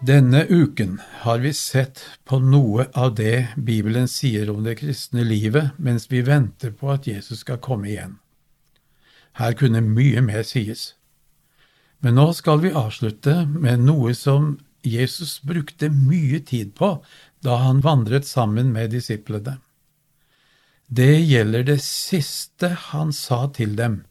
Denne uken har vi sett på noe av det Bibelen sier om det kristne livet mens vi venter på at Jesus skal komme igjen. Her kunne mye mer sies. Men nå skal vi avslutte med noe som Jesus brukte mye tid på da han vandret sammen med disiplene. Det gjelder det siste han sa til dem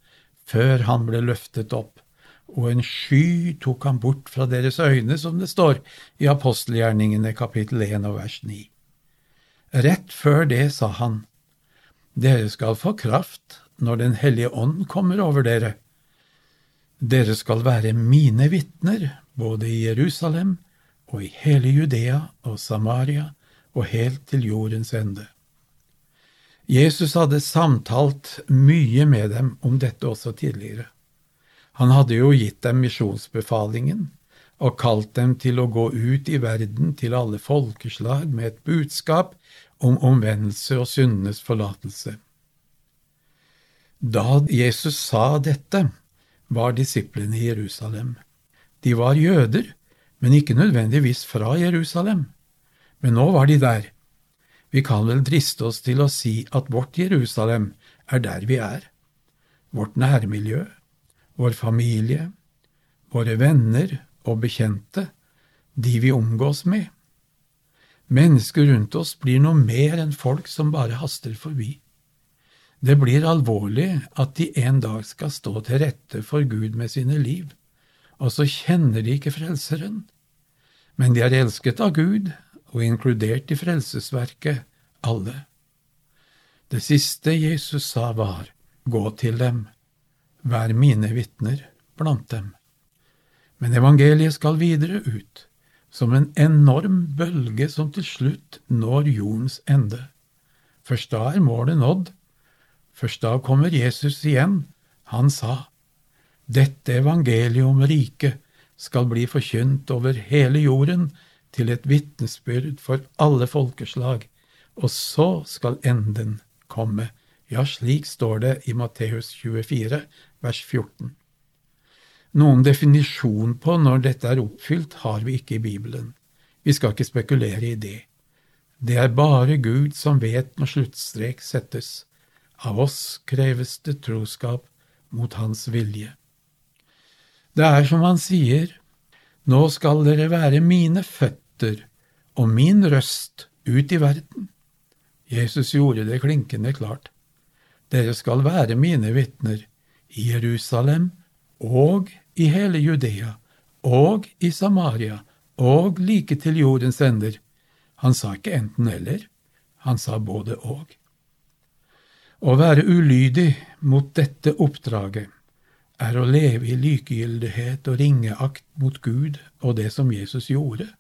før han ble løftet opp og en sky tok ham bort fra deres øyne, som det står i apostelgjerningene kapittel 1 og vers 9. Rett før det sa han, Dere skal få kraft når Den hellige ånd kommer over dere. Dere skal være mine vitner, både i Jerusalem og i hele Judea og Samaria og helt til jordens ende. Jesus hadde samtalt mye med dem om dette også tidligere. Han hadde jo gitt dem misjonsbefalingen og kalt dem til å gå ut i verden til alle folkeslag med et budskap om omvendelse og syndenes forlatelse. Da Jesus sa dette, var disiplene i Jerusalem. De var jøder, men ikke nødvendigvis fra Jerusalem. Men nå var de der. Vi kan vel driste oss til å si at vårt Jerusalem er der vi er, vårt nærmiljø, vår familie, våre venner og bekjente, de vi omgås med. Mennesker rundt oss blir noe mer enn folk som bare haster forbi. Det blir alvorlig at de en dag skal stå til rette for Gud med sine liv, og så kjenner de ikke Frelseren. Men de er elsket av Gud og inkludert i frelsesverket, alle. Det siste Jesus sa var, gå til dem, Vær mine vitner blant dem. Men evangeliet skal videre ut, som en enorm bølge som til slutt når jordens ende. Først da er målet nådd. Først da kommer Jesus igjen. Han sa, Dette evangeliet om riket skal bli forkynt over hele jorden til et vitnesbyrd for alle folkeslag, og så skal enden komme. Ja, slik står det i Matteus 24, vers 14. Noen definisjon på når dette er oppfylt, har vi ikke i Bibelen. Vi skal ikke spekulere i det. Det er bare Gud som vet når sluttstrek settes. Av oss kreves det troskap mot Hans vilje. Det er som han sier, nå skal dere være mine føtter og min røst ut i verden. Jesus gjorde det klinkende klart. Dere skal være mine vitner i Jerusalem og i hele Judea og i Samaria og like til jordens ender. Han sa ikke enten-eller, han sa både og. Å være ulydig mot dette oppdraget er å leve i likegyldighet og ringeakt mot Gud og det som Jesus gjorde.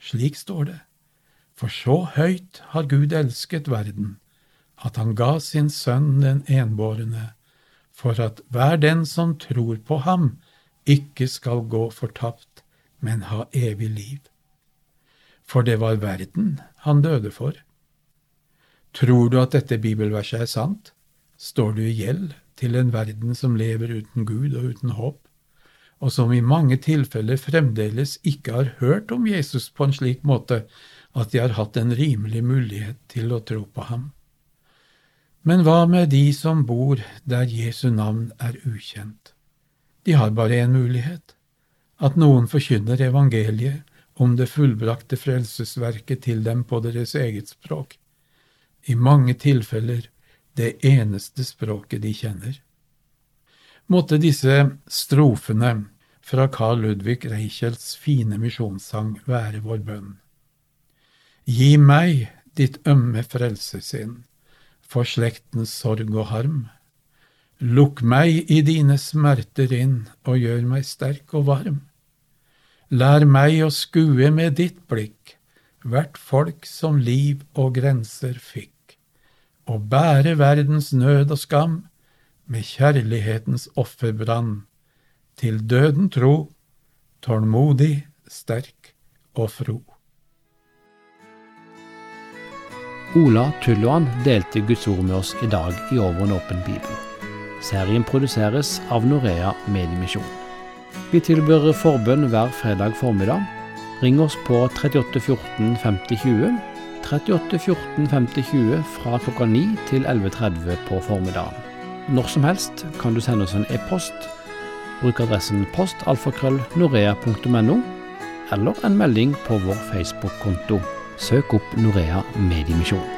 Slik står det. For så høyt har Gud elsket verden, at han ga sin sønn den enbårne, for at hver den som tror på ham, ikke skal gå fortapt, men ha evig liv. For det var verden han døde for. Tror du at dette bibelverset er sant? Står du i gjeld til en verden som lever uten Gud og uten håp, og som i mange tilfeller fremdeles ikke har hørt om Jesus på en slik måte at de har hatt en rimelig mulighet til å tro på ham? Men hva med de som bor der Jesu navn er ukjent? De har bare én mulighet, at noen forkynner evangeliet om det fullbrakte frelsesverket til dem på deres eget språk, i mange tilfeller det eneste språket de kjenner. Måtte disse strofene fra Carl Ludvig Reichels fine misjonssang være vår bønn. Gi meg ditt ømme frelsesinn for slektens sorg og harm. Lukk meg i dine smerter inn og gjør meg sterk og varm. Lær meg å skue med ditt blikk hvert folk som liv og grenser fikk, og bære verdens nød og skam med kjærlighetens offerbrann, til døden tro, tålmodig, sterk og fro. Ola Tulloan delte Guds ord med oss i dag i Over en åpen bibel. Serien produseres av Norea Mediemisjon. Vi tilbyr forbønn hver fredag formiddag. Ring oss på 38 14 50 20. 38 14 50 20 fra klokka 9 til 11.30 på formiddagen. Når som helst kan du sende oss en e-post. Bruk adressen postalfakrøllnorea.no, eller en melding på vår Facebook-konto. Søk opp Norea Mediemisjon.